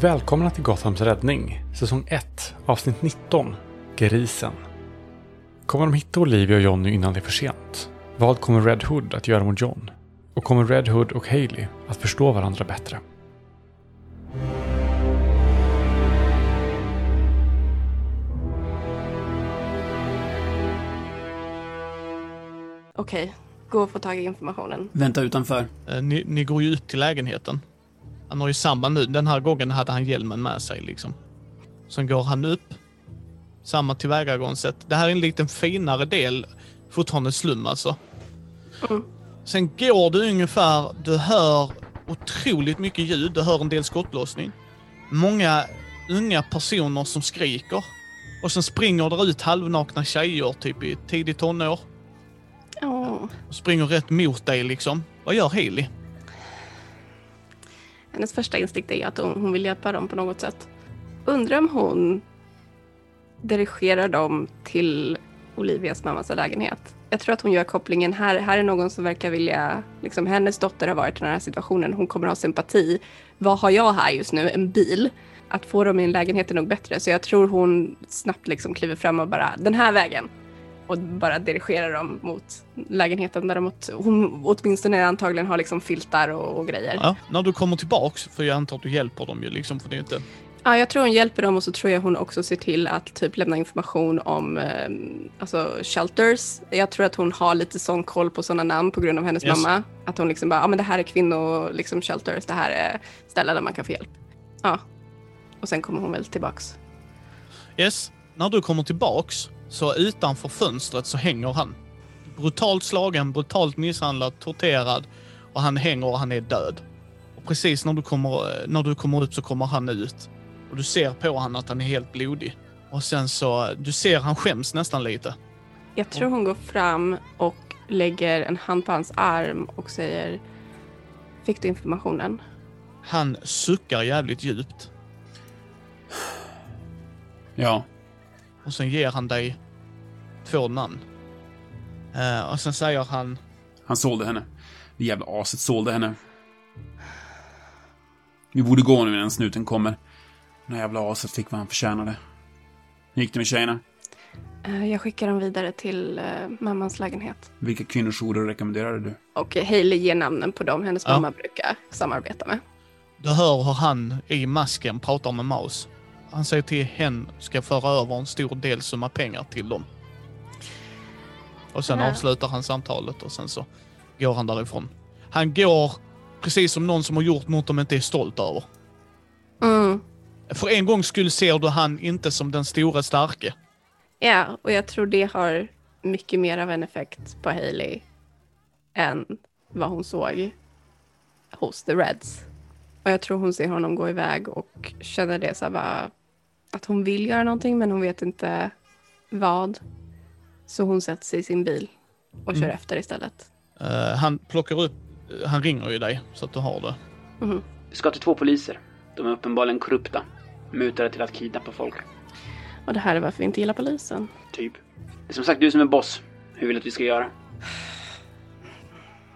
Välkomna till Gothams räddning, säsong 1, avsnitt 19, Grisen. Kommer de hitta Olivia och Johnny innan det är för sent? Vad kommer Red Hood att göra mot John? Och kommer Red Hood och Hailey att förstå varandra bättre? Okej, gå och få tag i informationen. Vänta utanför. Eh, Ni, ni går ju ut till lägenheten. Han har ju samma nu. Den här gången hade han hjälmen med sig liksom. Sen går han upp. Samma tillvägagångssätt. Det här är en liten finare del. Fortfarande slum alltså. Mm. Sen går du ungefär, du hör otroligt mycket ljud. Du hör en del skottlossning. Många unga personer som skriker. Och sen springer det ut halvnakna tjejer typ i tidigt tonår. Och springer rätt mot dig liksom. Vad gör Hailey? Hennes första instinkt är att hon, hon vill hjälpa dem på något sätt. Undrar om hon dirigerar dem till Olivias mammas lägenhet. Jag tror att hon gör kopplingen här. Här är någon som verkar vilja, liksom hennes dotter har varit i den här situationen. Hon kommer ha sympati. Vad har jag här just nu? En bil. Att få dem i en lägenhet är nog bättre. Så jag tror hon snabbt liksom kliver fram och bara, den här vägen. Och bara dirigerar dem mot lägenheten där de hon åtminstone antagligen har liksom filtar och, och grejer. Ja, när du kommer tillbaks, för jag antar att du hjälper dem ju liksom, för det inte... Ja, jag tror hon hjälper dem och så tror jag hon också ser till att typ lämna information om eh, alltså shelters. Jag tror att hon har lite sån koll på sådana namn på grund av hennes Yes. mamma. Att hon liksom bara, ja men det här är kvinnor, liksom shelters, det här är ställen där man kan få hjälp. Ja. Och sen kommer hon väl tillbaks. Yes, när du kommer tillbaks, så utanför fönstret så hänger han. Brutalt slagen, brutalt misshandlad, torterad och han hänger och han är död. Och precis när du kommer, när du kommer upp så kommer han ut. Och du ser på honom att han är helt blodig. Och sen så, du ser han skäms nästan lite. Jag tror hon går fram och lägger en hand på hans arm och säger Fick du informationen? Han suckar jävligt djupt. Ja. Och sen ger han dig två namn. Eh, och sen säger han Han sålde henne. Det jävla aset sålde henne. Vi borde gå nu innan snuten kommer. Den här jävla aset fick vad han förtjänade. Hur gick det med tjejerna? Eh, Jag skickar dem vidare till eh, mammans lägenhet. Vilka kvinnojourer rekommenderade du? Och Hailey ger namnen på dem hennes Ja. mamma brukar samarbeta med. Du hör hur han i masken pratar med Maus. Han säger till hen ska föra över en stor del summa pengar till dem. Och sen Ja. avslutar han samtalet och sen så går han därifrån. Han går precis som någon som har gjort något de inte är stolt över. Mm. För en gång skulle ser du han inte som den stora starke. Ja, och jag tror det har mycket mer av en effekt på Hailey än vad hon såg hos The Reds. Och jag tror hon ser honom gå iväg och känner det så här bara, att hon vill göra någonting men hon vet inte vad. Så hon sätter sig i sin bil och kör Mm. efter istället. Eh, han plockar upp, han ringer ju dig så att du har det. Mhm. Vi ska till två poliser. De är uppenbarligen korrupta. Mutade till att kidnappa folk. Och det här är varför vi inte gillar polisen. Typ. Det är som sagt du som är boss. Hur vill du att vi ska göra?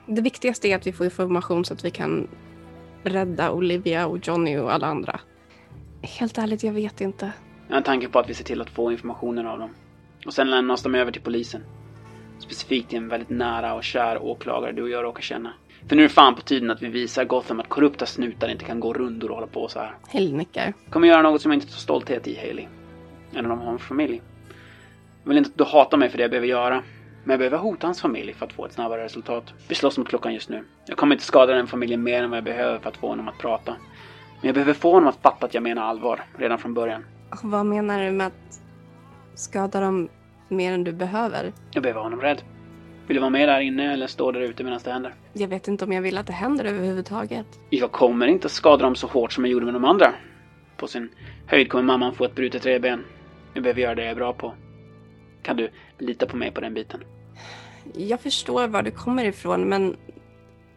Det viktigaste är att vi får information så att vi kan rädda Olivia och Johnny och alla andra. Helt ärligt, jag vet inte. Jag har en tanke på att vi ser till att få informationen av dem. Och sen lämnas de över till polisen. Specifikt till en väldigt nära och kär åklagare du och jag råkar känna. För nu är det fan på tiden att vi visar Gotham att korrupta snutar inte kan gå rundor och hålla på så här. Hailey nickar. Jag kommer göra något som jag inte tar stolthet i, Haley. Eller om hans familj. Jag vill inte att du hatar mig för det jag behöver göra. Men jag behöver hota hans familj för att få ett snabbare resultat. Vi slåss mot klockan just nu. Jag kommer inte skada den familjen mer än vad jag behöver för att få honom att prata. Men jag behöver få honom att fatta att jag menar allvar, redan från början. Och vad menar du med att skada dem mer än du behöver? Jag behöver ha honom rädd. Vill du vara med där inne eller stå där ute medan det händer? Jag vet inte om jag vill att det händer överhuvudtaget. Jag kommer inte skada dem så hårt som jag gjorde med de andra. På sin höjd kommer mamman få ett brutet revben. Jag behöver göra det jag är bra på. Kan du lita på mig på den biten? Jag förstår var du kommer ifrån, men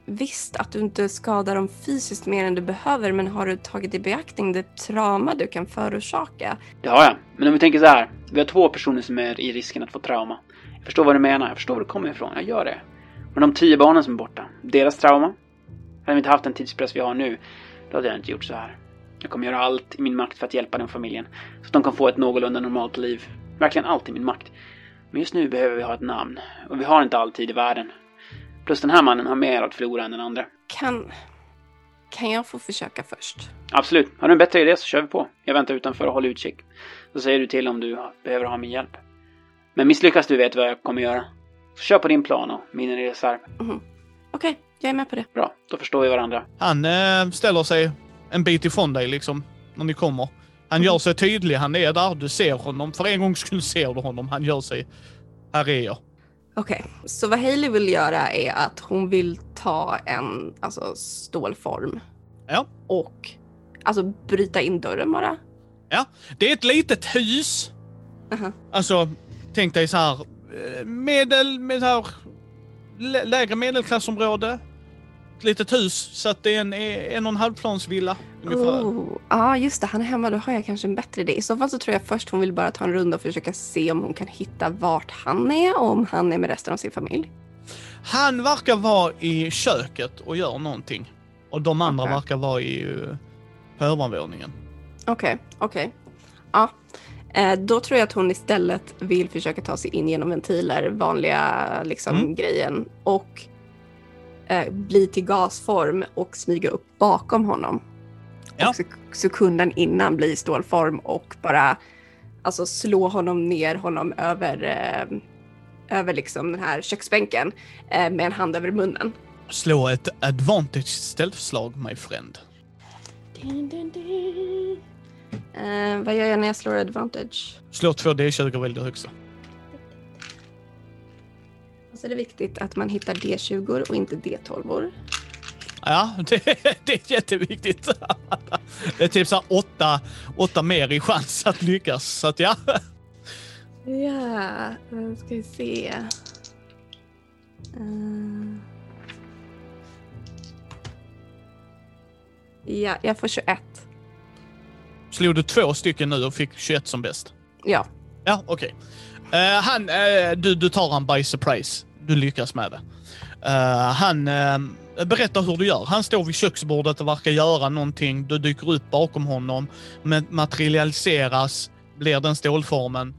visst att du inte skadar dem fysiskt mer än du behöver, men har du tagit i beaktning det trauma du kan förorsaka? Det har jag. Men om vi tänker så här. Vi har två personer som är i risken att få trauma. Jag förstår vad du menar. Jag förstår var du kommer ifrån. Jag gör det. Men de tio barnen som är borta. Deras trauma. Hade vi inte haft den tidspress vi har nu. Då hade jag inte gjort så här. Jag kommer göra allt i min makt för att hjälpa den familjen. Så att de kan få ett någorlunda normalt liv. Verkligen allt i min makt. Men just nu behöver vi ha ett namn. Och vi har inte all tid i världen. Plus den här mannen har mer att förlora än den andra. Kan... Kan jag få försöka först? Absolut. Har du en bättre idé så kör vi på. Jag väntar utanför och håller utkik. Så säger du till om du behöver ha min hjälp. Men misslyckas du vet vad jag kommer göra. Så kör på din plan och min är i reserv. Okej, jag är med på det. Bra, då förstår vi varandra. Han eh, ställer sig en bit ifrån dig liksom, när ni kommer. Han gör sig tydlig, han är där, du ser honom. För en gångs skull ser du honom. Han gör sig, här är jag. Okej, så vad Hailey vill göra är att hon vill ta en alltså, stålform Ja. och alltså bryta in dörren bara. Ja, det är ett litet hus. Aha. Alltså, tänk dig så här eh, medel, med så här, lä- lägre medelklassområde. Ett litet hus, så att det är en, en och en halv plansvilla ungefär. Oh, ja, just det. Han är hemma. Då har jag kanske en bättre idé. I så fall så tror jag först hon vill bara ta en runda och försöka se om hon kan hitta vart han är och om han är med resten av sin familj. Han verkar vara i köket och gör någonting. Och de andra Okej. verkar vara i uh, på övervåningen. Okej, okej. Ja. Eh, då tror jag att hon istället vill försöka ta sig in genom ventiler, vanliga liksom Mm. grejen. Och eh, bli till gasform och smyga upp bakom honom. Ja. Och sek- sekunden innan bli i stålform och bara alltså, slå honom ner honom över, eh, över liksom den här köksbänken eh, med en hand över munnen. Slå ett advantage stealth-slag, my friend. Dun, dun, dun. Eh, vad gör jag när jag slår advantage? Slå två D20 och välj det högsta. Så är det viktigt att man hittar D20 och inte D12. Ja, det, det är jätteviktigt. Det är typ så åtta, åtta mer i chans att lyckas. Så att ja. Ja, då ska vi se. Eh. Ja, jag får 21. Slog du två stycken nu och fick 21 som bäst? Ja. Ja, okej. Uh, han, uh, du, du tar han by surprise. Du lyckas med det. Uh, han uh, berättar hur du gör. Han står vid köksbordet och verkar göra någonting. Du dyker upp bakom honom, men materialiseras, blir den stålformen.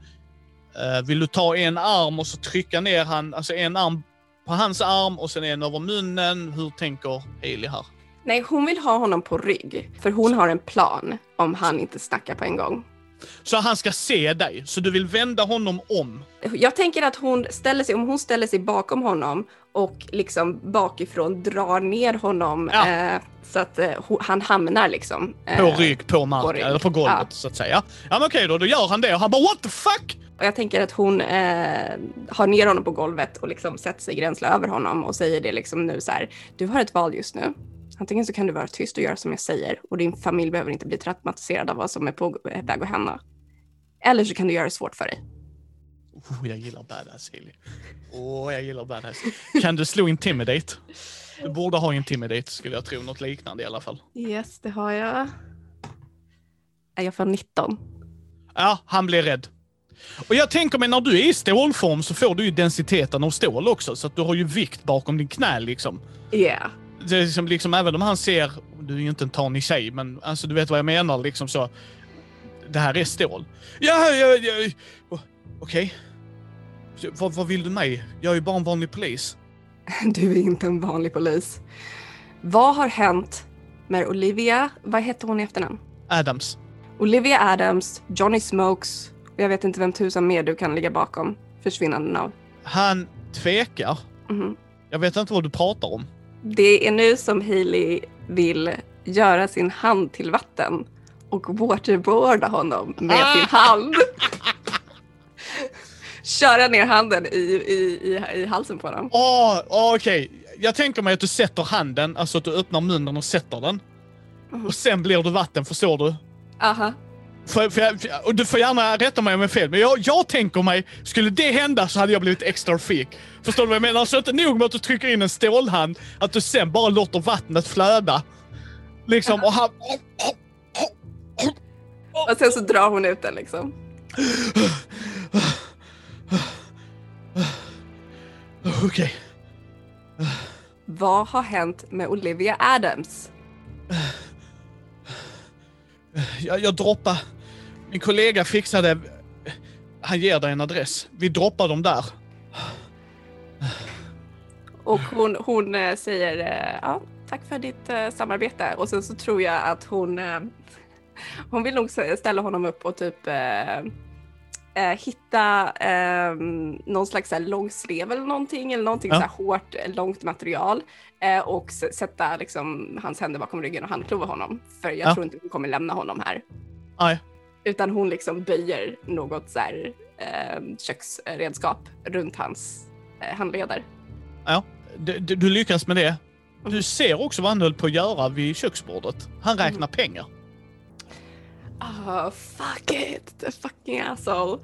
Uh, vill du ta en arm och så trycka ner han, alltså en arm på hans arm och sen en över munnen. Hur tänker Hailey här? Nej, hon vill ha honom på rygg. För hon har en plan om han inte snackar på en gång. Så han ska se dig, så du vill vända honom om. Jag tänker att hon ställer sig, om hon ställer sig bakom honom och liksom bakifrån drar ner honom Ja. eh, så att eh, han hamnar liksom. På eh, rygg, på marken, rygg. eller på golvet Ja. så att säga. Ja men okej då, då gör han det och han bara what the fuck? Och jag tänker att hon eh, har ner honom på golvet och liksom sätter sig gränsle över honom och säger det liksom nu så här. Du har ett val just nu. Antingen så kan du vara tyst och göra som jag säger och din familj behöver inte bli traumatiserad av vad som är på väg att hända. Eller så kan du göra det svårt för dig. Oh, jag gillar badass Hilly. Åh, jag gillar badass. Kan du slå intimidate? Du borde ha intimidate skulle jag tro, något liknande i alla fall. Yes, det har jag. Jag får 19. Ja, han blir rädd. Och jag tänker mig när du är i stålform så får du ju densiteten av stål också, så att du har ju vikt bakom din knä liksom. Yeah. Det är liksom, liksom även om han ser, du är ju inte en tanig tjej, men alltså du vet vad jag menar liksom så. Det här är stål. Ja, ja, ja. Okej. Så Vad, vad vill du mig? Jag är ju bara en vanlig polis. Du är inte en vanlig polis. Vad har hänt med Olivia? Vad hette hon i efternamn? Adams. Olivia Adams, Johnny Smokes och jag vet inte vem tusan mer du kan ligga bakom försvinnanden av. Han tvekar. Mhm. Jag vet inte vad du pratar om. Det är nu som Hailey vill göra sin hand till vatten och waterboarda honom med sin hand. Köra ner handen i, i, i, i halsen på honom. Åh, åh, okej. Jag tänker mig att du sätter handen, alltså att du öppnar munnen och sätter den. Mhm. Och sen blir du vatten, förstår du? Aha. För, för, jag- och du får gärna rätta mig om jag är fel, men jag, jag tänker mig, skulle det hända så hade jag blivit extra freak. Förstår du vad jag menar? Så inte nog med att du trycker in en stålhand, att du sen bara låter vattnet flöda. Liksom, och han... Och sen så drar hon ut den liksom. Okej. Vad har hänt med Olivia Adams? Jag, jag droppar. Min kollega fixade... Han ger dig en adress. Vi droppar dem där. Och hon, hon eh, säger eh, ja, tack för ditt eh, samarbete och sen så tror jag att hon hon vill nog ställa honom upp och typ hitta eh, någon slags långslev eller någonting eller någonting Ja. så här hårt, långt material eh, och sätta liksom hans händer bakom ryggen och handklova honom. För jag Ja. tror inte hon kommer lämna honom här. Nej. Utan hon liksom böjer något så här eh, köksredskap runt hans eh, handleder. Du, du, du lyckas med det. Du ser också vad han höll på att göra vid köksbordet. Han räknar pengar. Oh, fuck it, the fucking asshole.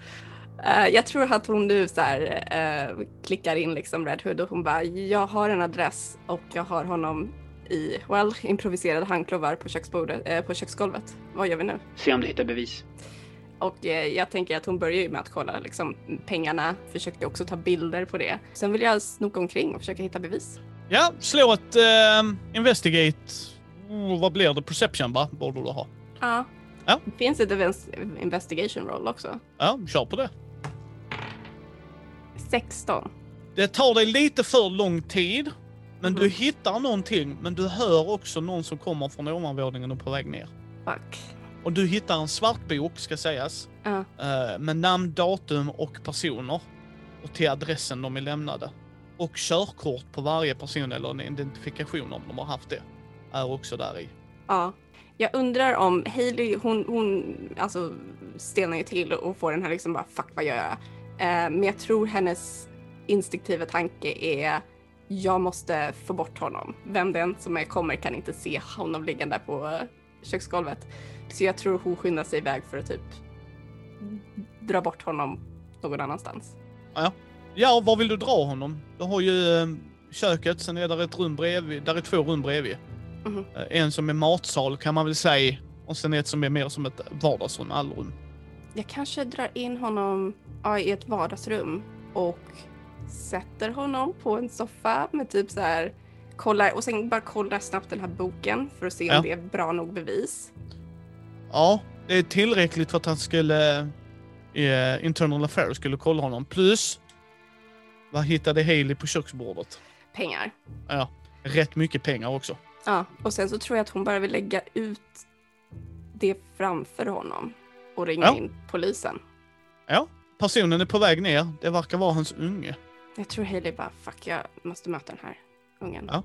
Eh, jag tror att hon nu så här, eh, klickar in liksom Red Hood och hon bara, jag har en adress och jag har honom i, well, improviserade handklovar på köksbordet, eh, på köksgolvet. Vad gör vi nu? Se om du hittar bevis. Och eh, jag tänker att hon börjar ju med att kolla liksom pengarna, försökte också ta bilder på det. Sen vill jag snoka omkring och försöka hitta bevis. Ja, slå ett eh, investigate. Oh, vad blir det? Perception va? Borde du ha. Ja. Ja. Det finns ett invest- investigation roll också. Ja, kör på det. 16. Det tar dig lite för lång tid. Men Mhm. du hittar någonting. Men du hör också någon som kommer från ovanvåningen och på väg ner. Fuck. Och du hittar en svart bok, ska sägas. Ja. eh, med namn, datum och personer. Och till adressen de är lämnade. Och körkort på varje person eller en identifikation om de har haft det. Är också där i. Ja. Jag undrar om Hailey, hon, hon alltså stelnar ju till och får den här liksom bara fuck vad gör jag? Eh, men jag tror hennes instinktiva tanke är jag måste få bort honom. Vem den som är kommer kan inte se honom liggande på eh, köksgolvet. Så jag tror hon skyndar sig iväg för att typ dra bort honom någon annanstans. Ja, var vill du dra honom? Du har ju eh, köket, sen är där ett rum bredvid. Där är två rum bredvid. Eh, en som är matsal kan man väl säga. Och sen ett som är mer som ett vardagsrum, allrum. Jag kanske drar in honom ja, i ett vardagsrum och sätter honom på en soffa med typ så här kollar och sen bara kollar snabbt den här boken för att se Ja. om det är bra nog bevis. Ja, det är tillräckligt för att han skulle... Eh, Internal Affairs skulle kolla honom. Plus, vad hittade Haley på köksbordet? Pengar. Ja, rätt mycket pengar också. Ja, och sen så tror jag att hon bara vill lägga ut det framför honom och ringa Ja. in polisen. Ja, personen är på väg ner. Det verkar vara hans unge. Jag tror Hailey bara fuck jag måste möta den här ungen. Ja.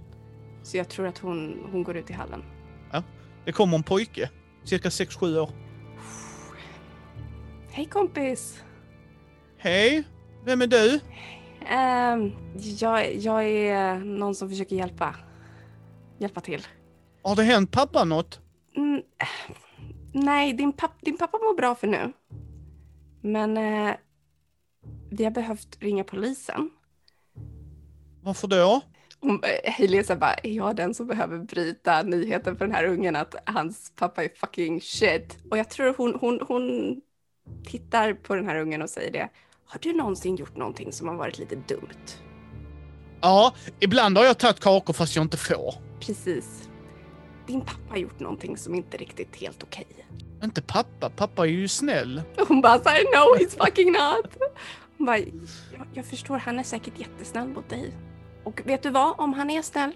Så jag tror att hon, hon går ut i hallen. Det kommer en pojke, cirka 6-7 år. Hej kompis! Hej, vem är du? Ehm, jag, jag är någon som försöker hjälpa. Hjälpa till. Har det hänt pappa något? Mm, eh, nej, din, papp, din pappa mår bra för nu. Men eh, vi har behövt ringa polisen. Varför då? Eh, Hailey så bara, är jag den som behöver bryta nyheten för den här ungen att hans pappa är fucking shit? Och jag tror hon, hon, hon tittar på den här ungen och säger det. Har du någonsin gjort någonting som har varit lite dumt? Ja, ibland har jag tagit kakor fast jag inte får. Precis. Din pappa har gjort någonting som inte riktigt är helt okej. Inte pappa, pappa är ju snäll. Hon bara såhär, no he's fucking not. Hon bara, jag, jag förstår, han är säkert jättesnäll mot dig. Och vet du vad, om han är snäll,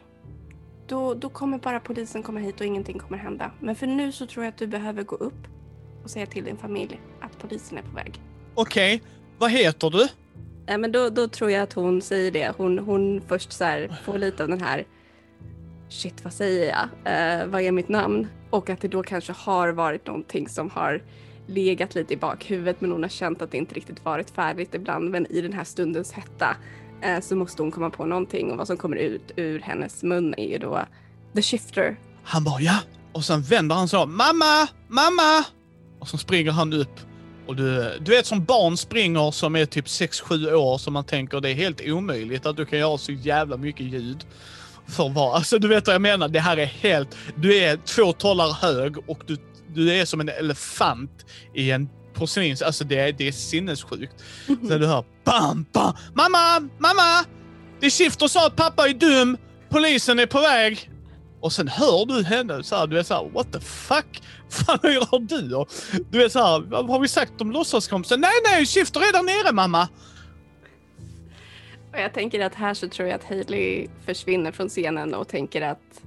då, då kommer bara polisen komma hit och ingenting kommer hända. Men för nu så tror jag att du behöver gå upp och säga till din familj att polisen är på väg. Okej, vad heter du? Nej men då, då tror jag att hon säger det. Hon, hon först så här får lite av den här Shit vad säger jag? Eh, vad är mitt namn? Och att det då kanske har varit någonting som har legat lite i bakhuvudet men hon har känt att det inte riktigt varit färdigt ibland. Men i den här stundens hetta eh, så måste hon komma på någonting och vad som kommer ut ur hennes mun är ju då The Shifter. Han bara ja. Och sen vänder han sig om. Mamma! Mamma! Och så springer han upp. Och du, du vet som barn springer som är typ 6-7 år som man tänker det är helt omöjligt att du kan göra så jävla mycket ljud. För vad? Alltså du vet vad jag menar. Det här är helt... Du är två tollar hög och du, du är som en elefant i en porslins... Alltså det är, det är sinnessjukt. Så du hör bam, bam. Mamma! Mamma! Det är Shifter sa att pappa är dum. Polisen är på väg. Och sen hör du henne så här, du är så här, what the fuck? Fan hur gör du? Och du är så här, vad har vi sagt om låtsaskompisen? Nej, nej, Shifter är där nere mamma! Och jag tänker att här så tror jag att Hailey försvinner från scenen och tänker att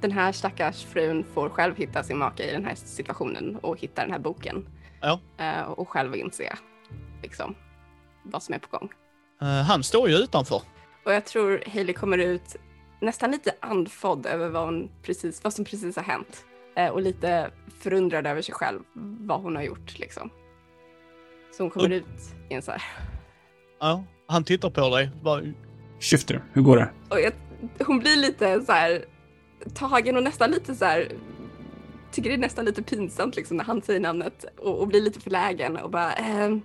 den här stackars frun får själv hitta sin make i den här situationen och hitta den här boken. Ja. Eh, och själv inse liksom vad som är på gång. Eh, han står ju utanför. Och jag tror Hailey kommer ut nästan lite andfådd över vad, hon precis, vad som precis har hänt. Eh, och lite förundrad över sig själv, vad hon har gjort liksom. Så hon kommer Och- ut i en så här... Ja, han tittar på dig. Bara, Shifter, hur går det? Och jag, hon blir lite så här tagen och nästan lite så här tycker det är nästan lite pinsamt liksom när han säger namnet och, och blir lite förlägen och bara ehm,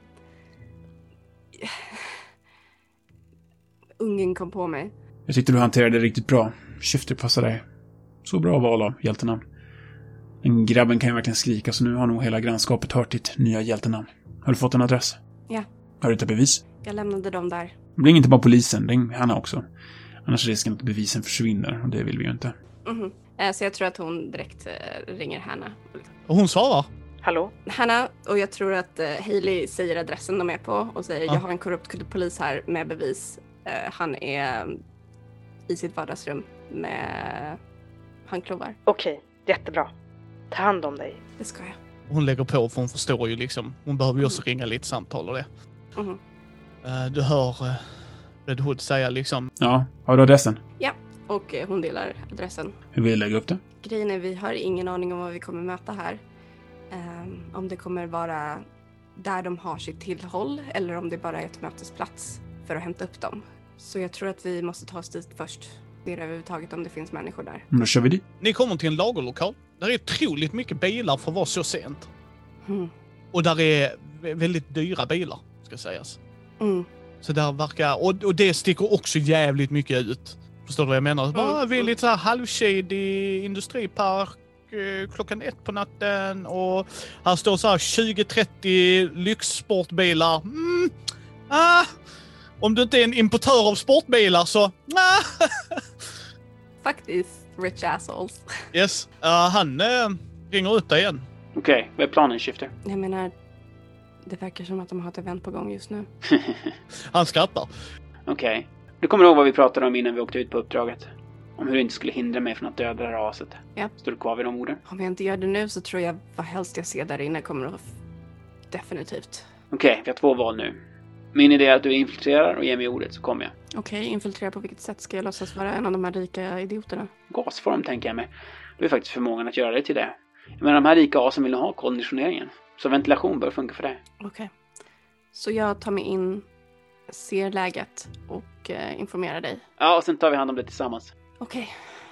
Ungen kom på mig. Jag tyckte du hanterade det riktigt bra. Shifter passar dig. Så bra val av hjältenamn. Den grabben kan ju verkligen skrika, så nu har nog hela grannskapet hört ditt nya hjältenamn. Har du fått en adress? Ja. Har du hittat bevis? Jag lämnade dem där. Ring inte bara polisen, ring Hanna också. Annars är risken att bevisen försvinner, och det vill vi ju inte. Mhm. Eh, Så jag tror att hon direkt eh, ringer Hanna. och hon svarar. Hallå? Hanna, och jag tror att eh, Hailey säger adressen de är på och säger Ja. jag har en korrupt polis här med bevis. Eh, han är mm, i sitt vardagsrum med handklovar. Okej, jättebra. Ta hand om dig. Det ska jag. Hon lägger på för hon förstår ju liksom. Hon behöver ju också ringa lite samtal och det. Eh, du hör eh, Red Hood säga liksom. Ja, har du adressen? Och eh, hon delar adressen. Hur vill du lägga upp det? Grejen är vi har ingen aning om vad vi kommer möta här. Ehm, om det kommer vara där de har sitt tillhåll eller om det bara är ett mötesplats för att hämta upp dem. Så jag tror att vi måste ta oss dit först. Se överhuvudtaget om det finns människor där. Men då kör vi dit. Ni kommer till en lagerlokal. Där är otroligt mycket bilar för att vara så sent. Mm. Och där är vä- väldigt dyra bilar, ska sägas. Mm. Så där verkar... Och, och det sticker också jävligt mycket ut. Förstår du vad jag menar? Bara, vi är lite så här halvshady industripark eh, klockan ett på natten och här står så här 20-30 lyxsportbilar. Mm, ah, om du inte är en importör av sportbilar så... Ah. Faktiskt, rich assholes. Yes, uh, han eh, ringer upp dig igen. Okej, vad är planen, Shifter? Jag menar, det verkar som att de har ett event på gång just nu. Han skrattar. Okej. Du kommer ihåg vad vi pratade om innan vi åkte ut på uppdraget? Om hur du inte skulle hindra mig från att döda det här raset. Ja. Står du kvar vid de orden? Om jag inte gör det nu så tror jag vad helst jag ser där inne kommer att definitivt. Okej, vi har två val nu. Min idé är att du infiltrerar och ger mig ordet så kommer jag. Okej, infiltrera på vilket sätt ska jag låtsas vara en av de här rika idioterna? Gasform tänker jag mig. Du är faktiskt förmågan att göra det till det. Menar, de här rika asen vill ha konditioneringen. Så ventilation bör funka för dig. Okej. Så jag tar mig in, ser läget och eh, informerar dig. Ja, och sen tar vi hand om det tillsammans. Okej,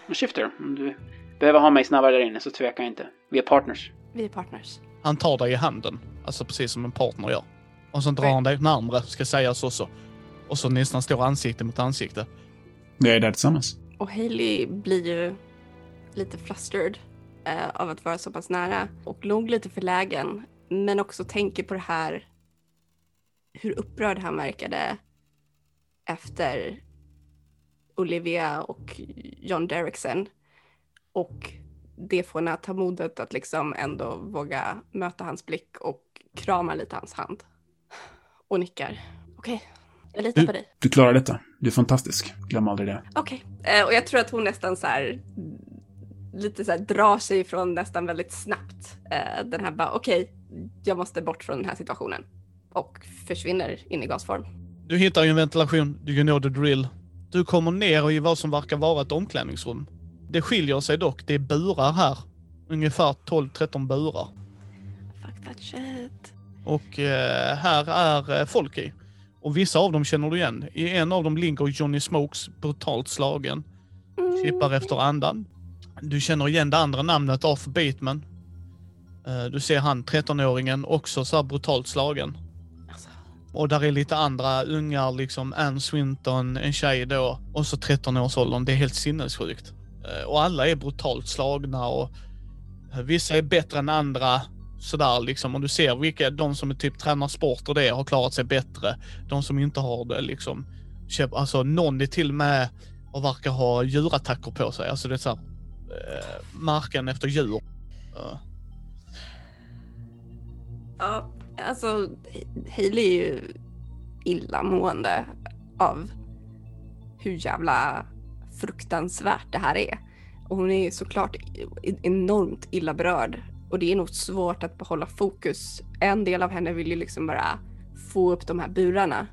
Och Shifter, om du behöver ha mig snabbare där inne så tveka inte. Vi är partners. vi är partners. Han tar dig i handen. Alltså precis som en partner gör. Och så drar Right. han dig närmre, ska sägas också. Och så nästan står ansikte mot ansikte. Vi är där tillsammans. Och Hailey blir ju lite flustered eh, av att vara så pass nära och nog lite förlägen. Men också tänker på det här hur upprörd han verkade efter Olivia och John Derrickson. Och det får henne att ta modet att liksom ändå våga möta hans blick och krama lite hans hand. Och nickar. Okej, jag litar Du- på dig. Du klarar detta. Du är fantastisk. Glöm aldrig det. Okej, eh, och jag tror att hon nästan så här lite så här drar sig ifrån nästan väldigt snabbt. Eh, den här bara okej, jag måste bort från den här situationen och försvinner in i gasform. Du hittar ju en ventilation, du know the drill. Du kommer ner i vad som verkar vara ett omklädningsrum. Det skiljer sig dock, det är burar här. Ungefär 12-13 burar. Fuck that shit. Och eh, här är eh, folk i. Och vissa av dem känner du igen. I en av dem ligger Johnny Smokes brutalt slagen. Kippar efter andan. Du känner igen det andra namnet Arthur Bateman. Eh, Du ser han 13-åringen också så här brutalt slagen. Och där är lite andra ungar, liksom Ann Swinton, en tjej då, och så 13-årsåldern. Det är helt sinnessjukt. Eh, och alla är brutalt slagna och eh, vissa är bättre än andra. Sådär liksom. Och du ser vilka, de som är typ tränar sport och det har klarat sig bättre. De som inte har det liksom. Köp- Alltså någon är till och med och verkar ha djurattacker på sig. Alltså det är såhär, eh, marken efter djur. Ja, alltså Hailey är ju illamående av hur jävla fruktansvärt det här är. Och hon är såklart e- enormt illa berörd. Och det är nog svårt att behålla fokus. En del av henne vill ju liksom bara få upp de här burarna.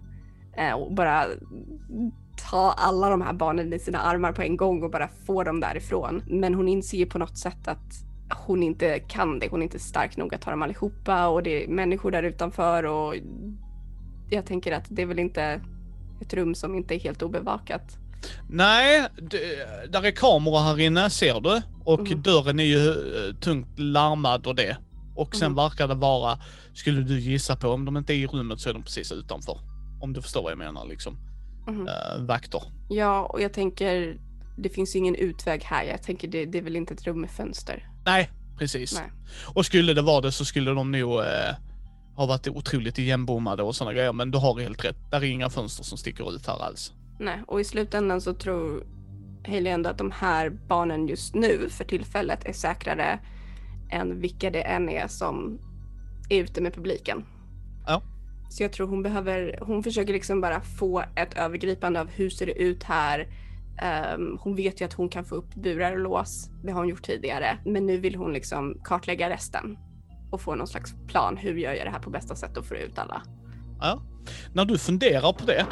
Eh, och bara ta alla de här barnen i sina armar på en gång och bara få dem därifrån. Men hon inser ju på något sätt att hon inte kan det. Hon är inte stark nog att ta dem allihopa och det är människor där utanför och jag tänker att det är väl inte ett rum som inte är helt obevakat. Nej, där är kameror här inne ser du. Och Mhm. dörren är ju eh, tungt larmad och det. Och sen Mhm. verkar det vara, skulle du gissa på, om de inte är i rummet så är de precis utanför. Om du förstår vad jag menar liksom. Mhm. Uh, vakter. Ja, och jag tänker det finns ju ingen utväg här. Jag tänker det, det är väl inte ett rum med fönster. Nej, precis. Nej. Och skulle det vara det så skulle de nog eh, ha varit otroligt igenbommade och sådana grejer. Men du har helt rätt. Där är inga fönster som sticker ut här alls. Nej, och i slutändan så tror Hailey ändå att de här barnen just nu för tillfället är säkrare än vilka det än är som är ute med publiken. Ja. Så jag tror hon behöver, hon försöker liksom bara få ett övergripande av hur ser det ut här. Ehm, hon vet ju att hon kan få upp burar och lås. Det har hon gjort tidigare. Men nu vill hon liksom kartlägga resten och få någon slags plan. Hur gör jag det här på bästa sätt och får ut alla? Ja. När du funderar på det,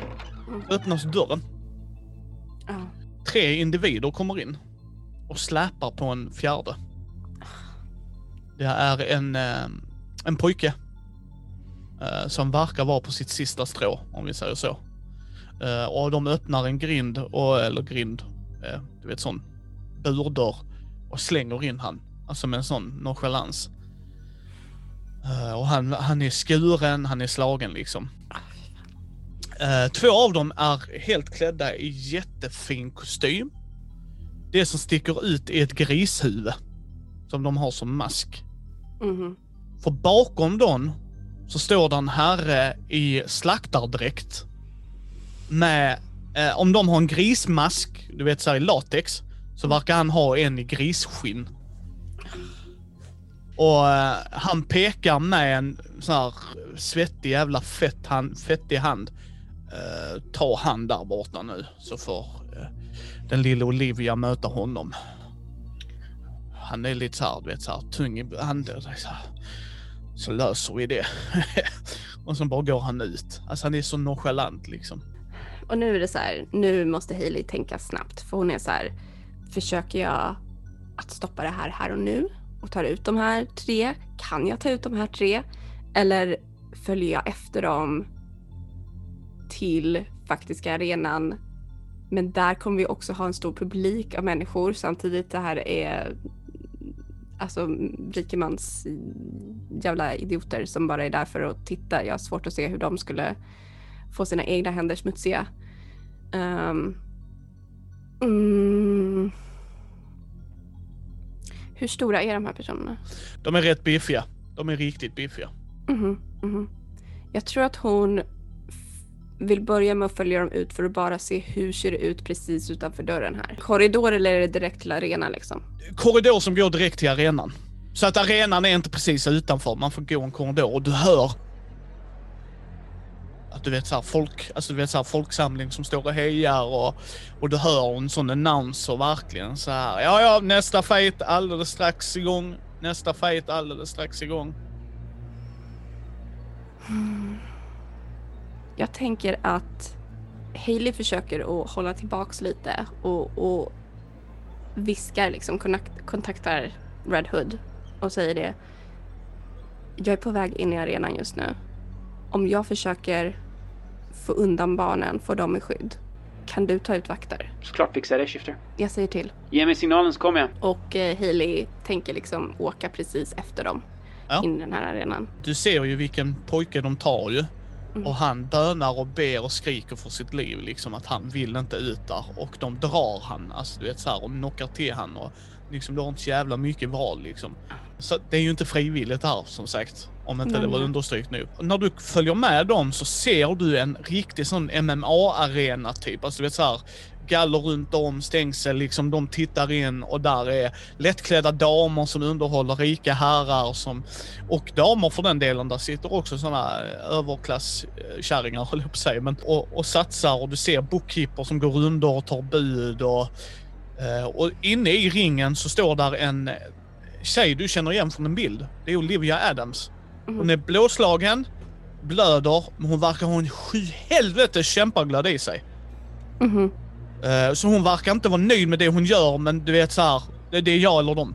Mm. öppnas dörren. Ja. Tre individer kommer in och släpar på en fjärde. Det är en, eh, en pojke eh, som verkar vara på sitt sista strå, om vi säger så. Eh, och de öppnar en grind, och, eller grind, eh, du vet sån burdörr och slänger in han. Alltså med en sån nonchalans. Eh, och han, han är skuren, han är slagen liksom. Eh, två av dem är helt klädda i jättefin kostym. Det som sticker ut är ett grishuvud. Som de har som mask. Mhm. För bakom dem så står det en herre i slaktardräkt. Med, eh, om de har en grismask, du vet såhär i latex, så verkar han ha en i grisskinn. Och eh, han pekar med en sån här svettig jävla fett hand, fettig hand. Eh, ta han där borta nu så får eh, den lilla Olivia möta honom. Han är lite såhär, du vet såhär tung i handen. så, så löser vi det. och sen bara går han ut. Alltså han är så nonchalant liksom. Och nu är det så här, nu måste Hailey tänka snabbt för hon är så här, försöker jag att stoppa det här här och nu och tar ut de här tre? Kan jag ta ut de här tre? Eller följer jag efter dem till faktiska arenan? Men där kommer vi också ha en stor publik av människor samtidigt det här är alltså rikemans jävla idioter som bara är där för att titta. Jag har svårt att se hur de skulle få sina egna händer smutsiga. Ehm, mm, hur stora är de här personerna? De är rätt biffiga. De är riktigt biffiga. Mhm, mhm. Jag tror att hon vill börja med att följa dem ut för att bara se hur ser det ut precis utanför dörren här. Korridor eller är det direkt till arenan liksom? Korridor som går direkt till arenan. Så att arenan är inte precis utanför, man får gå en korridor och du hör att du vet så här folk, alltså du vet så här folksamling som står och hejar och, och du hör en sån announcer verkligen så här. Ja, ja, nästa fight alldeles strax igång. Nästa fight alldeles strax igång. Jag tänker att Hailey försöker att hålla tillbaks lite och, och viskar liksom, kontaktar Red Hood och säger det. Jag är på väg in i arenan just nu. Om jag försöker få undan barnen, få dem i skydd, kan du ta ut vakter? Såklart fixar jag det, Shifter. Jag säger till. Ge mig signalen så kommer jag. Och eh, Hailey tänker liksom åka precis efter dem Ja. in i den här arenan. Du ser ju vilken pojke de tar ju. Mm. Och han bönar och ber och skriker för sitt liv liksom att han vill inte ut där. Och de drar han, alltså du vet så här och knockar till han och liksom, du har inte så jävla mycket val liksom. Så det är ju inte frivilligt här som sagt. Om inte Nej, det var understrykt nu. Och när du följer med dem så ser du en riktig sån MMA-arena typ. Alltså du vet så här galler runt om, stängsel, liksom de tittar in och där är lättklädda damer som underhåller rika herrar som, och damer för den delen, där sitter också såna överklasskärringar höll jag på säga, men och, och satsar och du ser bookkeeper som går runder och tar bud och, eh, och inne i ringen så står där en tjej du känner igen från en bild. Det är Olivia Adams. Hon är blåslagen, blöder, men hon verkar ha en sju helvetes kämpaglöd i sig. Mhm. Eh, Så hon verkar inte vara nöjd med det hon gör, men du vet så här, det är jag eller dem.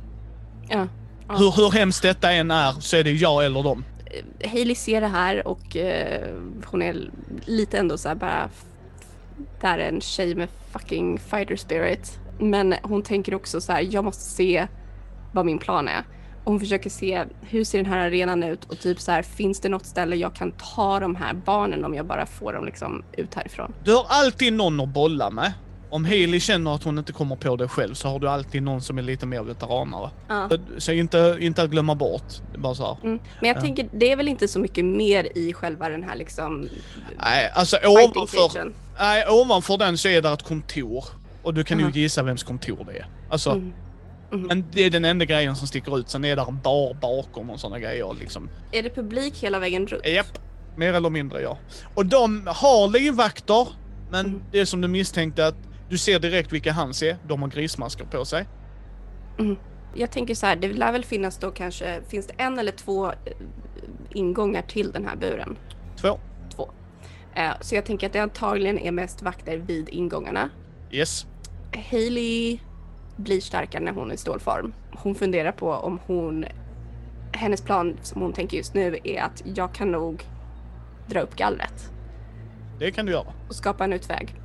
Ja. Ja. Hur, hur hemskt detta än är så är det jag eller dem. Hailey ser det här och eh, hon är lite ändå så här bara det här är en tjej med fucking fighter spirit. Men hon tänker också så här, jag måste se vad min plan är. Och hon försöker se hur ser den här arenan ut och typ så här, finns det något ställe jag kan ta de här barnen om jag bara får dem liksom ut härifrån? Du har alltid någon att bolla med. Om Hailey känner att hon inte kommer på det själv så har du alltid någon som är lite mer veteranare. Ja. Så inte, inte att glömma bort. Bara så. Mm. Men jag Ja. tänker, det är väl inte så mycket mer i själva den här liksom Nej, alltså ovanför, nej, ovanför den så är det ett kontor. Och du kan ju gissa vems kontor det är. Alltså, Mm. men det är den enda grejen som sticker ut. Sen är där en bar bakom och sådana grejer liksom. Är det publik hela vägen runt? Japp, mer eller mindre ja. Och de har livvakter, men Mm. det är som du misstänkte att du ser direkt vilka han ser. De har grismasker på sig. Jag tänker så här, det lär väl finnas då kanske, finns det en eller två eh, ingångar till den här buren? Två. Två. Eh, Så jag tänker att det antagligen är mest vakter vid ingångarna. Yes. Hailey blir starkare när hon är i stålform. Hon funderar på om hon, hennes plan som hon tänker just nu är att jag kan nog dra upp gallret Det kan du göra. och skapa en utväg.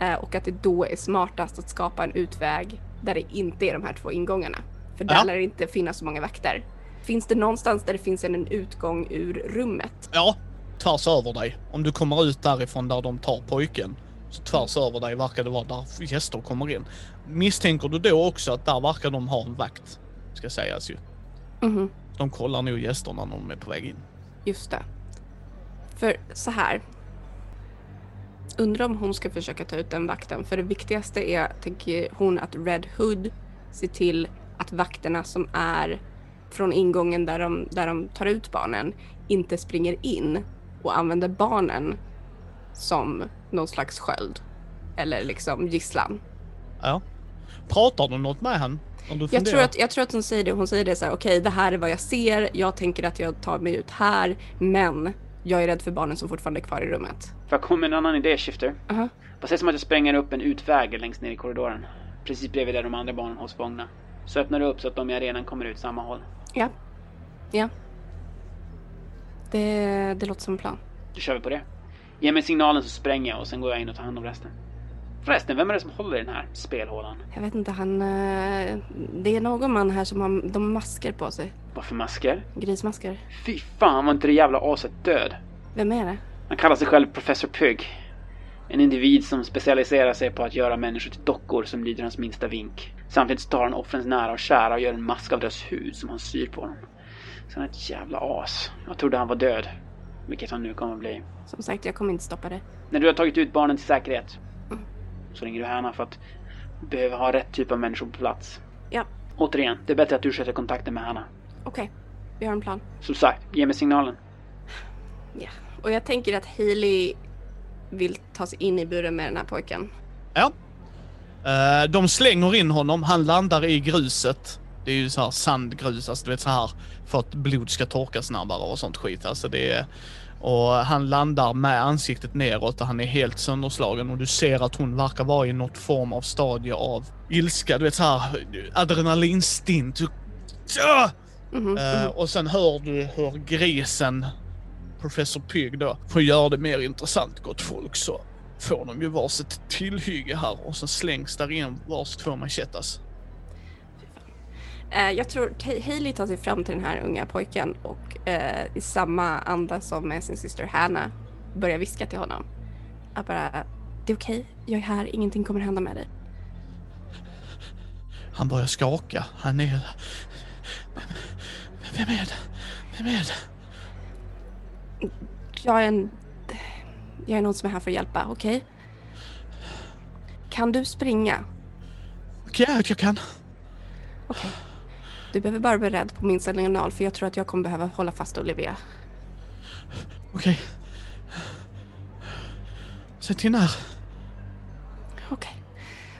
Eh, Och att det då är smartast att skapa en utväg där det inte är de här två ingångarna. För där Ja. lär det inte finnas så många vakter. Finns det någonstans där det finns en, utgång ur rummet? Ja, tvärs över dig. Om du kommer ut därifrån där de tar pojken. Så tvärs över dig verkar det vara där gäster kommer in. Misstänker du då också att där verkar de ha en vakt? Ska sägas ju. Mhm. De kollar nog gästerna när de är på väg in. Just det. För så här. Undrar om hon ska försöka ta ut den vakten. För det viktigaste är, tänker hon, att Red Hood ser till att vakterna som är från ingången där de, där de tar ut barnen inte springer in och använder barnen som någon slags sköld. Eller liksom gisslan. Ja. Pratar du något med han? Jag tror, att, jag tror att hon säger det. Hon säger det så här, okej det här är vad jag ser. Jag tänker att jag tar mig ut här. Men jag är rädd för barnen som fortfarande är kvar i rummet. Får jag komma med en annan idé, Shifter? Aha. Vad sägs om att jag spränger upp en utväg längst ner i korridoren? Precis bredvid där de andra barnen hålls fångna. Så öppnar du upp så att de i arenan kommer ut samma håll. Ja. Ja. Det, det låter som en plan. Då kör vi på det. Ge mig signalen så spränger jag och sen går jag in och tar hand om resten. Förresten, vem är det som håller i den här spelhålan? Jag vet inte, han... eh, Det är någon man här som har de masker på sig. Vad för masker? Grismasker. Fy fan, var inte det jävla aset död? Vem är det? Han kallar sig själv Professor Pygg. En individ som specialiserar sig på att göra människor till dockor som lyder hans minsta vink. Samtidigt tar han offrens nära och kära och gör en mask av deras hud som han syr på dem. Är ett jävla as. Jag trodde han var död. Vilket han nu kommer att bli. Som sagt, jag kommer inte stoppa det. När du har tagit ut barnen till säkerhet så ringer du Hanna för att du behöver ha rätt typ av människor på plats. Ja, Återigen, det är bättre att du sköter kontakten med Hanna. okej. Vi har en plan. Som sagt, ge mig signalen. Ja. Och jag tänker att Hailey vill ta sig in i buren med den här pojken. Ja. Eh, de slänger in honom, han landar i gruset. Det är ju så här sandgrus, alltså du vet så här för att blod ska torka snabbare och sånt skit. Alltså det är, och han landar med ansiktet neråt och han är helt sönderslagen och du ser att hon verkar vara i något form av stadie av ilska. Du vet så här adrenalinstint. Ja! Mhm, Eh, mhm. och sen hör du hur grisen, Professor Pygg då, för att göra det mer intressant gott folk så får de ju varsitt tillhygge här och så slängs där in vars två machetas. Eh, jag tror Ha- Hailey tar sig fram till den här unga pojken och eh, i samma anda som med sin syster Hannah börjar viska till honom. Jag bara, det är okej, jag är här, ingenting kommer hända med dig. Han börjar skaka. Han är... Vem är det? Vem är det? Jag är en... Jag är någon som är här för att hjälpa, okej? Kan du springa? Ja, jag kan. Okej. Du behöver bara vara rädd på minsta signal för jag tror att jag kommer behöva hålla fast Olivia. Okej. Säg till när. Okej.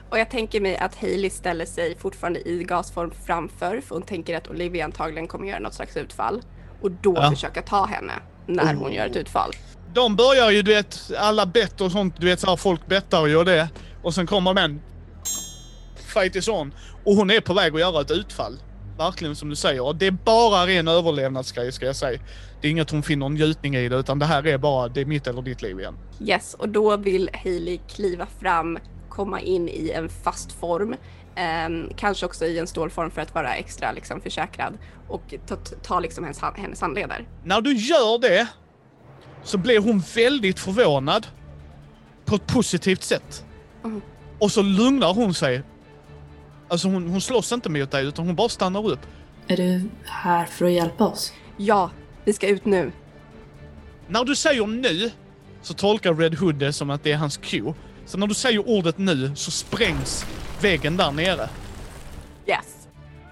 Och jag tänker mig att Hailey ställer sig fortfarande i gasform framför för hon tänker att Olivia antagligen kommer göra något slags utfall. Och då Ja. försöka ta henne när hon gör ett utfall. De börjar ju, du vet, alla bett och sånt, du vet så här, folk bettar och gör det. Och sen kommer män. Fight is on. Och hon är på väg att göra ett utfall. Verkligen som du säger. Och det är bara ren överlevnadsgrej ska jag säga. Det är inget hon finner njutning i det, utan det här är bara, det är mitt eller ditt liv igen. Yes, och då vill Hailey kliva fram, komma in i en fast form. ehm, kanske också i en stålform för att vara extra liksom, försäkrad. Och ta, ta liksom hennes, hennes handleder. När du gör det så blir hon väldigt förvånad på ett positivt sätt. Mhm. Och så lugnar hon sig. Alltså hon, hon slåss inte mot dig utan hon bara stannar upp. Är du här för att hjälpa oss? Ja, vi ska ut nu. När du säger nu så tolkar Red Hood det som att det är hans cue. Så när du säger ordet nu så sprängs väggen där nere. Yes.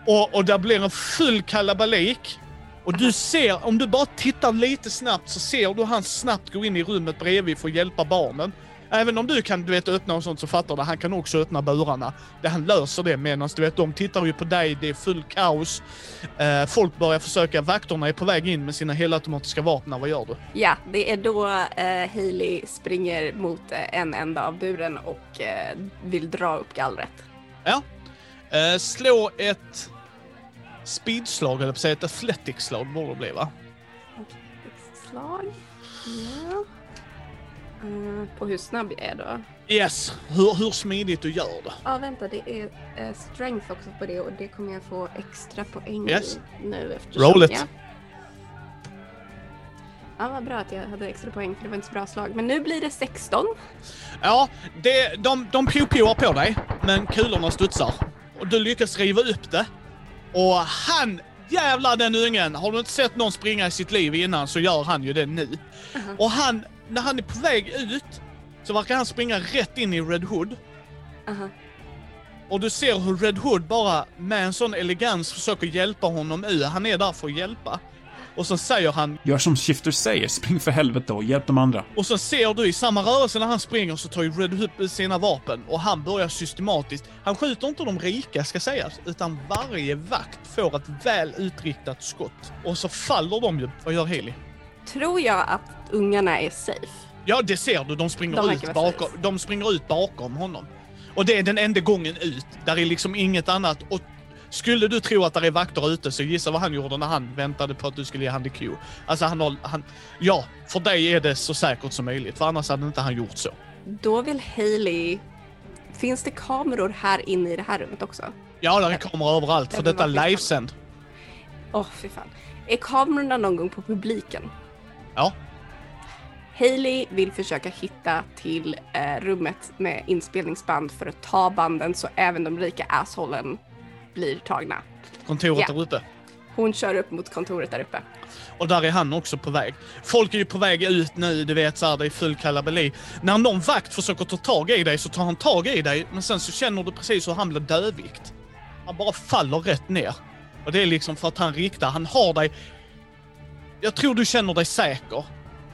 Och, och där blir en full kalabalik. Och du ser, om du bara tittar lite snabbt så ser du han snabbt gå in i rummet bredvid för att hjälpa barnen. Även om du kan du vet, öppna och sånt så fattar du, han kan också öppna burarna. Det, han löser det medan du vet, de tittar ju på dig, det är full kaos. Eh, folk börjar försöka, vakterna är på väg in med sina helautomatiska vapen. Vad gör du? Ja, det är då eh, Hailey springer mot eh, en ända av buren och eh, vill dra upp gallret. Ja. Eh, slå ett speedslag, eller på att säga ett athletic-slag borde det bli va? Slag. Ja. Eh, på hur snabb jag är då? Yes, hur, hur smidigt du gör det. Ja, vänta, det är eh, strength också på det och det kommer jag få extra poäng Yes. i nu eftersom... Roll it. Ja. ja, vad bra att jag hade extra poäng för det var inte så bra slag. Men nu blir det 16. Ja, det, de, de pio på dig, men kulorna studsar. Och du lyckas riva upp det. Och han, jävlar den ungen, har du inte sett någon springa i sitt liv innan så gör han ju det nu. Och han, när han är på väg ut så verkar han springa rätt in i Red Hood. Aha. Och du ser hur Red Hood bara med en sån elegans försöker hjälpa honom ur. Han är där för att hjälpa. Och så säger han, Gör som Shifter säger, spring för helvete och hjälp de andra. och så ser du i samma rörelse när han springer så tar ju Red Hood ut sina vapen och han börjar systematiskt. Han skjuter inte de rika ska sägas, utan varje vakt får ett väl utriktat skott. Och så faller de ju. Vad gör Haley? Tror jag att ungarna är safe? Ja, det ser du. De springer, De ut, bakom, de springer ut bakom honom. Och det är den enda gången ut. Där är liksom inget annat. Och skulle du tro att det är vakter ute så gissa vad han gjorde när han väntade på att du skulle ge han the cue. Alltså han har, han, ja, för dig är det så säkert som möjligt. För annars hade inte han gjort så. Då vill Hailey... Finns det kameror här inne i det här rummet också? Ja, där är kameror överallt. För detta är livesänd. Åh, fy fan. Är kamerorna någon gång på publiken? Ja. Hailey vill försöka hitta till eh, rummet med inspelningsband för att ta banden så även de rika assholen blir tagna. Kontoret Ja. där uppe. Hon kör upp mot kontoret där uppe. Och där är han också på väg. Folk är ju på väg ut nu, du vet såhär, det är full kalabalik. När någon vakt försöker ta tag i dig så tar han tag i dig, men sen så känner du precis hur han blir dödvikt. Han bara faller rätt ner. Och det är liksom för att han riktar, han har dig... Jag tror du känner dig säker.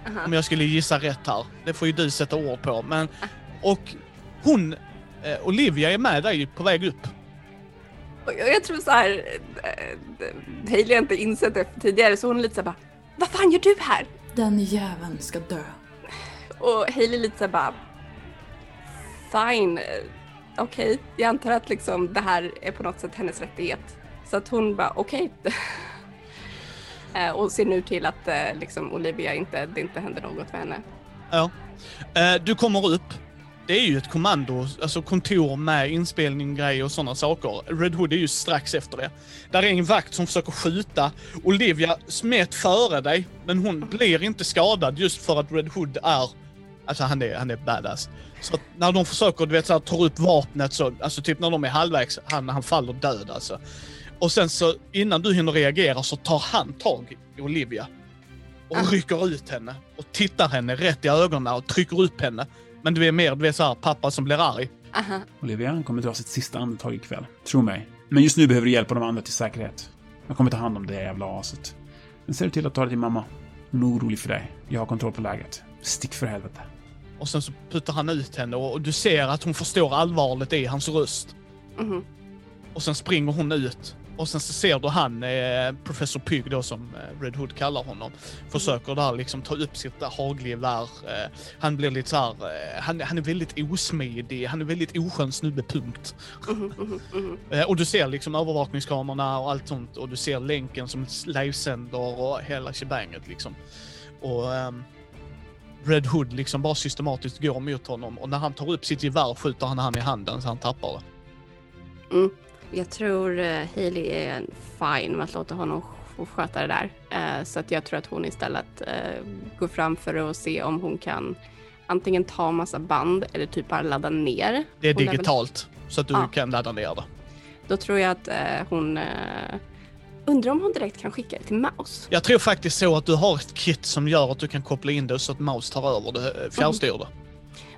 Aha. Om jag skulle gissa rätt här. Det får ju du sätta ord på. Men, och hon, eh, Olivia är med dig på väg upp. Jag, tror så här, eh, Hailey har inte insett det tidigare så hon är lite såhär bara Vad fan gör du här? Den jäveln ska dö. Och Hailey lite såhär bara Fine, eh, okej. Jag antar att liksom det här är på något sätt hennes rättighet. Så att hon bara okej. Eh, Eh, och ser nu till att eh, liksom Olivia inte, det inte händer något med henne. Ja. Eh, du kommer upp. Det är ju ett kommando, alltså kontor med inspelning, grejer och sådana saker. Red Hood är ju strax efter det. Där är en vakt som försöker skjuta. Olivia smet före dig, men hon blir inte skadad just för att Red Hood är Alltså han är, han är badass. Så att när de försöker, du vet, så här, tar upp vapnet så, alltså typ när de är halvvägs, han, han faller död alltså. Och sen så innan du hinner reagera så tar han tag i Olivia. Och Ah. rycker ut henne. Och tittar henne rätt i ögonen och trycker upp henne. Men du är mer, du är så här, pappa som blir arg. Aha. Olivia kommer dra sitt sista andetag ikväll. Tro mig. Men just nu behöver du hjälpa de andra till säkerhet. Jag kommer ta hand om det jävla aset. Men ser du till att ta det till mamma. Hon är orolig för dig. Jag har kontroll på läget. Stick för helvete. Och sen så puttar han ut henne och, du ser att hon förstår allvaret i hans röst. Mhm. Och sen springer hon ut. Och sen så ser du han, eh, Professor Pygg då som eh, Red Hood kallar honom, försöker där liksom ta upp sitt hagelgevär. Eh, han blir lite så här, eh, han, han är väldigt osmidig, han är väldigt oskön snubbe, punkt. Mhm, mhm, mhm. Eh, och du ser liksom övervakningskamerorna och allt sånt och du ser länken som livesänder och hela shebanget liksom. Och ehm, Red Hood liksom bara systematiskt går mot honom och när han tar upp sitt gevär skjuter han han i handen så han tappar det. Jag tror uh, Hailey är fine med att låta honom få sköta det där. Eh, så att jag tror att hon istället uh, går fram för att se om hon kan antingen ta massa band eller typ bara ladda ner. Det är Hon väl- digitalt så att du Ja. kan ladda ner det. Då tror jag att eh, hon... Undrar om hon direkt kan skicka det till Mouse. Jag tror faktiskt så att du har ett kit som gör att du kan koppla in det så att Mouse tar över det, eh, fjärrstyr det.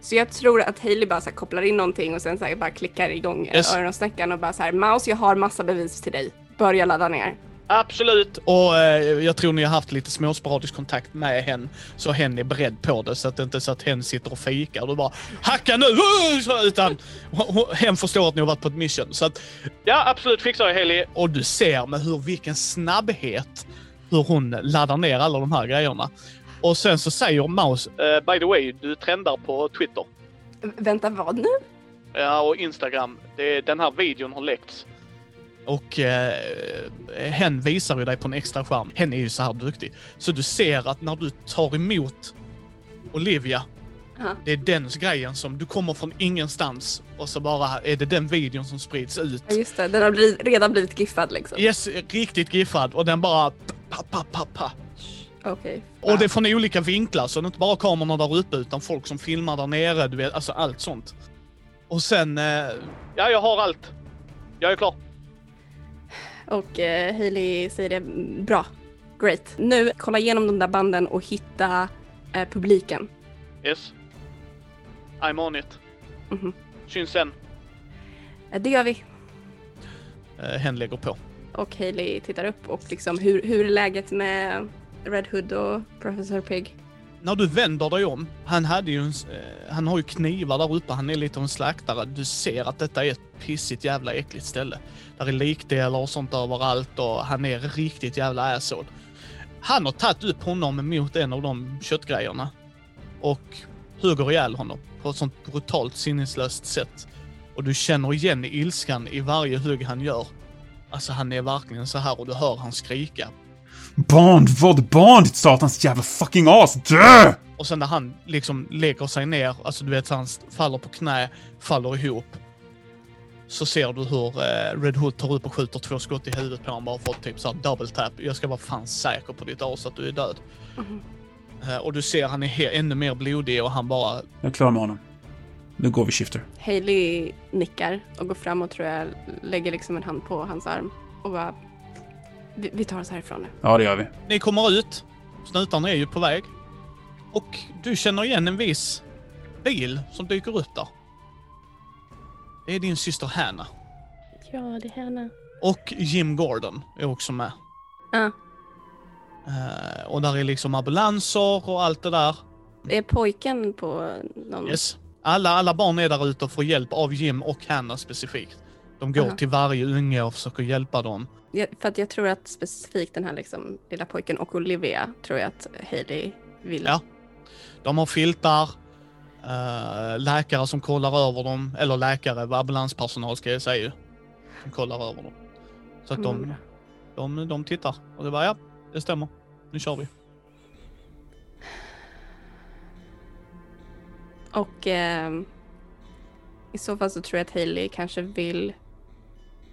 Så jag tror att Hailey bara så här, kopplar in någonting och sen så här, bara klickar igång Yes. öronsnäckan och bara så här Mouse, jag har massa bevis till dig. Börja ladda ner. Absolut. Och eh, jag tror ni har haft lite småsporadisk kontakt med hen, så hen är beredd på det. Så att det inte är så att hen sitter och fikar och du bara hacka nu! Så, utan hen förstår att ni har varit på ett mission. Så att ja, absolut fixar jag Heli. Och du ser med hur vilken snabbhet hur hon laddar ner alla de här grejerna. Och sen så säger Maus, eh, by the way, du trendar på Twitter. Vänta, vad nu? Ja, och Instagram. Det, den här videon har läckts. Och eh, hen visar ju dig på en extra skärm. Hen är ju så här duktig. Så du ser att när du tar emot Olivia, Ja. det är den grejen som du kommer från ingenstans och så bara är det den videon som sprids ut. Ja, just det. Den har blivit, redan blivit giffad liksom. Yes, riktigt giffad och den bara pa, pa, pa, pa. Okej. Och det är från olika vinklar, så det är inte bara kamerorna där uppe utan folk som filmar där nere, du vet, alltså allt sånt. Och sen... Eh, ja, jag har allt. Jag är klar. Och eh, Hailey säger det, "Mm, bra. Great. Nu, kolla igenom de där banden och hitta eh, publiken. Yes. I'm on it. Mhm. Syns sen. Eh, det gör vi. Eh, hen lägger på. Och Hailey tittar upp och liksom, hur, hur är läget med Red Hood och Professor Pig? När du vänder dig om, han hade ju en, eh, han har ju knivar där uppe, han är lite av en slaktare. Du ser att detta är ett pissigt jävla äckligt ställe. Där är likdelar och sånt överallt och han är riktigt jävla asshole. Han har tagit upp honom mot en av de köttgrejerna och hugger ihjäl honom på ett sånt brutalt sinneslöst sätt. Och du känner igen ilskan i varje hugg han gör. Alltså han är verkligen så här och du hör han skrika. Barn, vad barn, ditt satans jävla fucking as! Dö! Och sen när han liksom lägger sig ner, alltså du vet han faller på knä, faller ihop. Så ser du hur eh, Red Hood tar upp och skjuter två skott i huvudet på honom bara för att typ såhär double tap. Jag ska vara fan säker på ditt as att du är död. Eh, och du ser han är ännu mer blodig och han bara Jag är klar med honom. Nu går vi, Shifter. Hailey nickar och går fram och tror jag lägger liksom en hand på hans arm och bara vi, vi tar oss härifrån nu. Ja, det gör vi. Ni kommer ut. Snutarna är ju på väg. Och du känner igen en viss bil som dyker upp där. Det är din syster Hanna. Ja, det är henne. Och Jim Gordon är också med. Ja, Eh, och där är liksom ambulanser och allt det där. är pojken på någon... Yes. Alla, alla barn är där ute och får hjälp av Jim och Hanna specifikt. De går Aha. till varje unge och försöker hjälpa dem. Ja, för att jag tror att specifikt den här liksom, lilla pojken och Olivia tror jag att Hailey vill. Ja. De har filtar, eh, läkare som kollar över dem, eller läkare, ambulanspersonal ska jag säga ju. Som kollar över dem. Så att de, Mm. de, de tittar och det bara ja, det stämmer. Nu kör vi. Och ehm, i så fall så tror jag att Hailey kanske vill...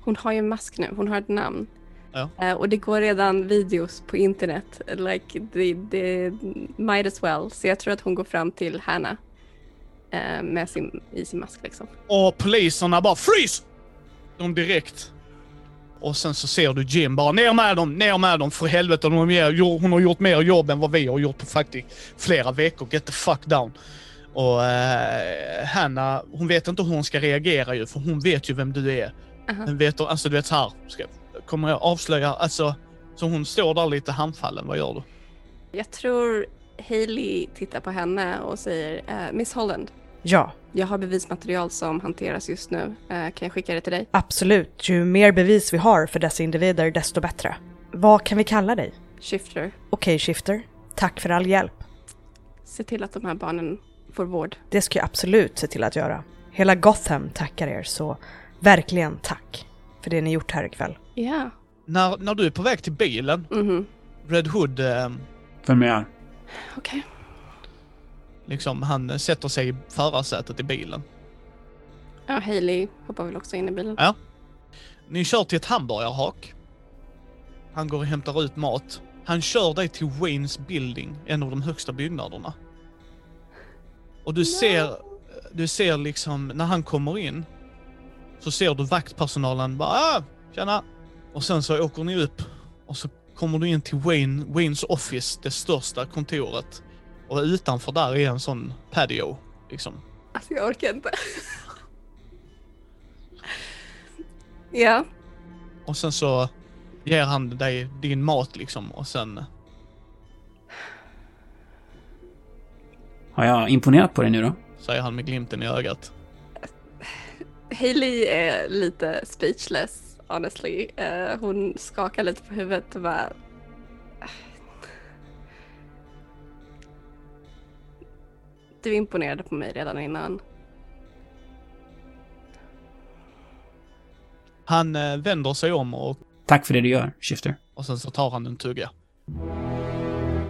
Hon har ju en mask nu, hon har ett namn. Ja. Eh, och det går redan videos på internet. Like, det, det might as well. Så jag tror att hon går fram till Hanna eh, med sin, i sin mask liksom. Och poliserna bara FREEZE! De direkt. Och sen så ser du Jim bara ner med dem, ner med dem för helvete. De mer, hon har gjort mer jobb än vad vi har gjort på faktiskt flera veckor. Get the fuck down. Och eh, Hanna, hon vet inte hur hon ska reagera ju för hon vet ju vem du är. Hon vet, alltså du vet så här, ska, kommer jag avslöja, alltså. Så hon står där lite handfallen, vad gör du? Jag tror Hailey tittar på henne och säger eh, Miss Holland, Ja, jag har bevismaterial som hanteras just nu. Eh, kan jag skicka det till dig? absolut. Ju mer bevis vi har för dessa individer, desto bättre. Vad kan vi kalla dig? Shifter, Okej, Shifter. Tack för all hjälp. se till att de här barnen får vård. Det ska jag absolut se till att göra. Hela Gotham tackar er, så verkligen tack för det ni gjort här ikväll. Ja. När, när du är på väg till bilen, Mhm. Red Hood, eh, Följ med här. Okej. liksom han sätter sig i förarsätet i bilen. Ja, Hailey hoppar väl också in i bilen. Ja. Ni kör till ett hamburgarhak. Han går och hämtar ut mat. Han kör dig till Waynes building, en av de högsta byggnaderna. Och du ser, du ser liksom, när han kommer in, så ser du vaktpersonalen bara ah, tjena! Och sen så åker ni upp och så kommer du in till Wayne, Waynes office, det största kontoret. Och utanför där är en sån patio, liksom. Alltså jag orkar inte. ja. Och sen så ger han dig din mat liksom och sen... Har jag imponerat på dig nu då? Säger han med glimten i ögat. Hailey är lite speechless, honestly. Eh, hon skakar lite på huvudet och bara... Du imponerade på mig redan innan. Han eh, vänder sig om och, Tack för det du gör, Shifter. och sen så tar han en tugga.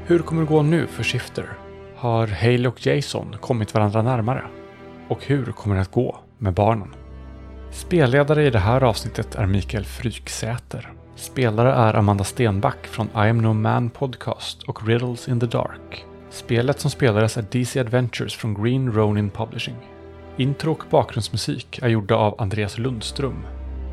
Hur kommer det gå nu för Shifter? Har Haley och Jason kommit varandra närmare? Och hur kommer det att gå med barnen? Spelledare i det här avsnittet är Mikael Fryksäter. Spelare är Amanda Stenback från I am no man podcast och Riddles in the Dark. Spelet som spelades är DC Adventures från Green Ronin Publishing. Intro och bakgrundsmusik är gjorda av Andreas Lundström.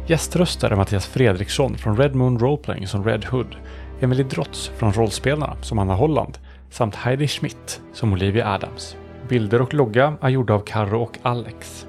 Gäströster är Mattias Fredriksson från Red Moon Roleplaying som Red Hood, Emily Drotz från Rollspelarna som Anna Holland samt Heidi Schmidt som Olivia Adams. Bilder och logga är gjorda av Karro och Alex.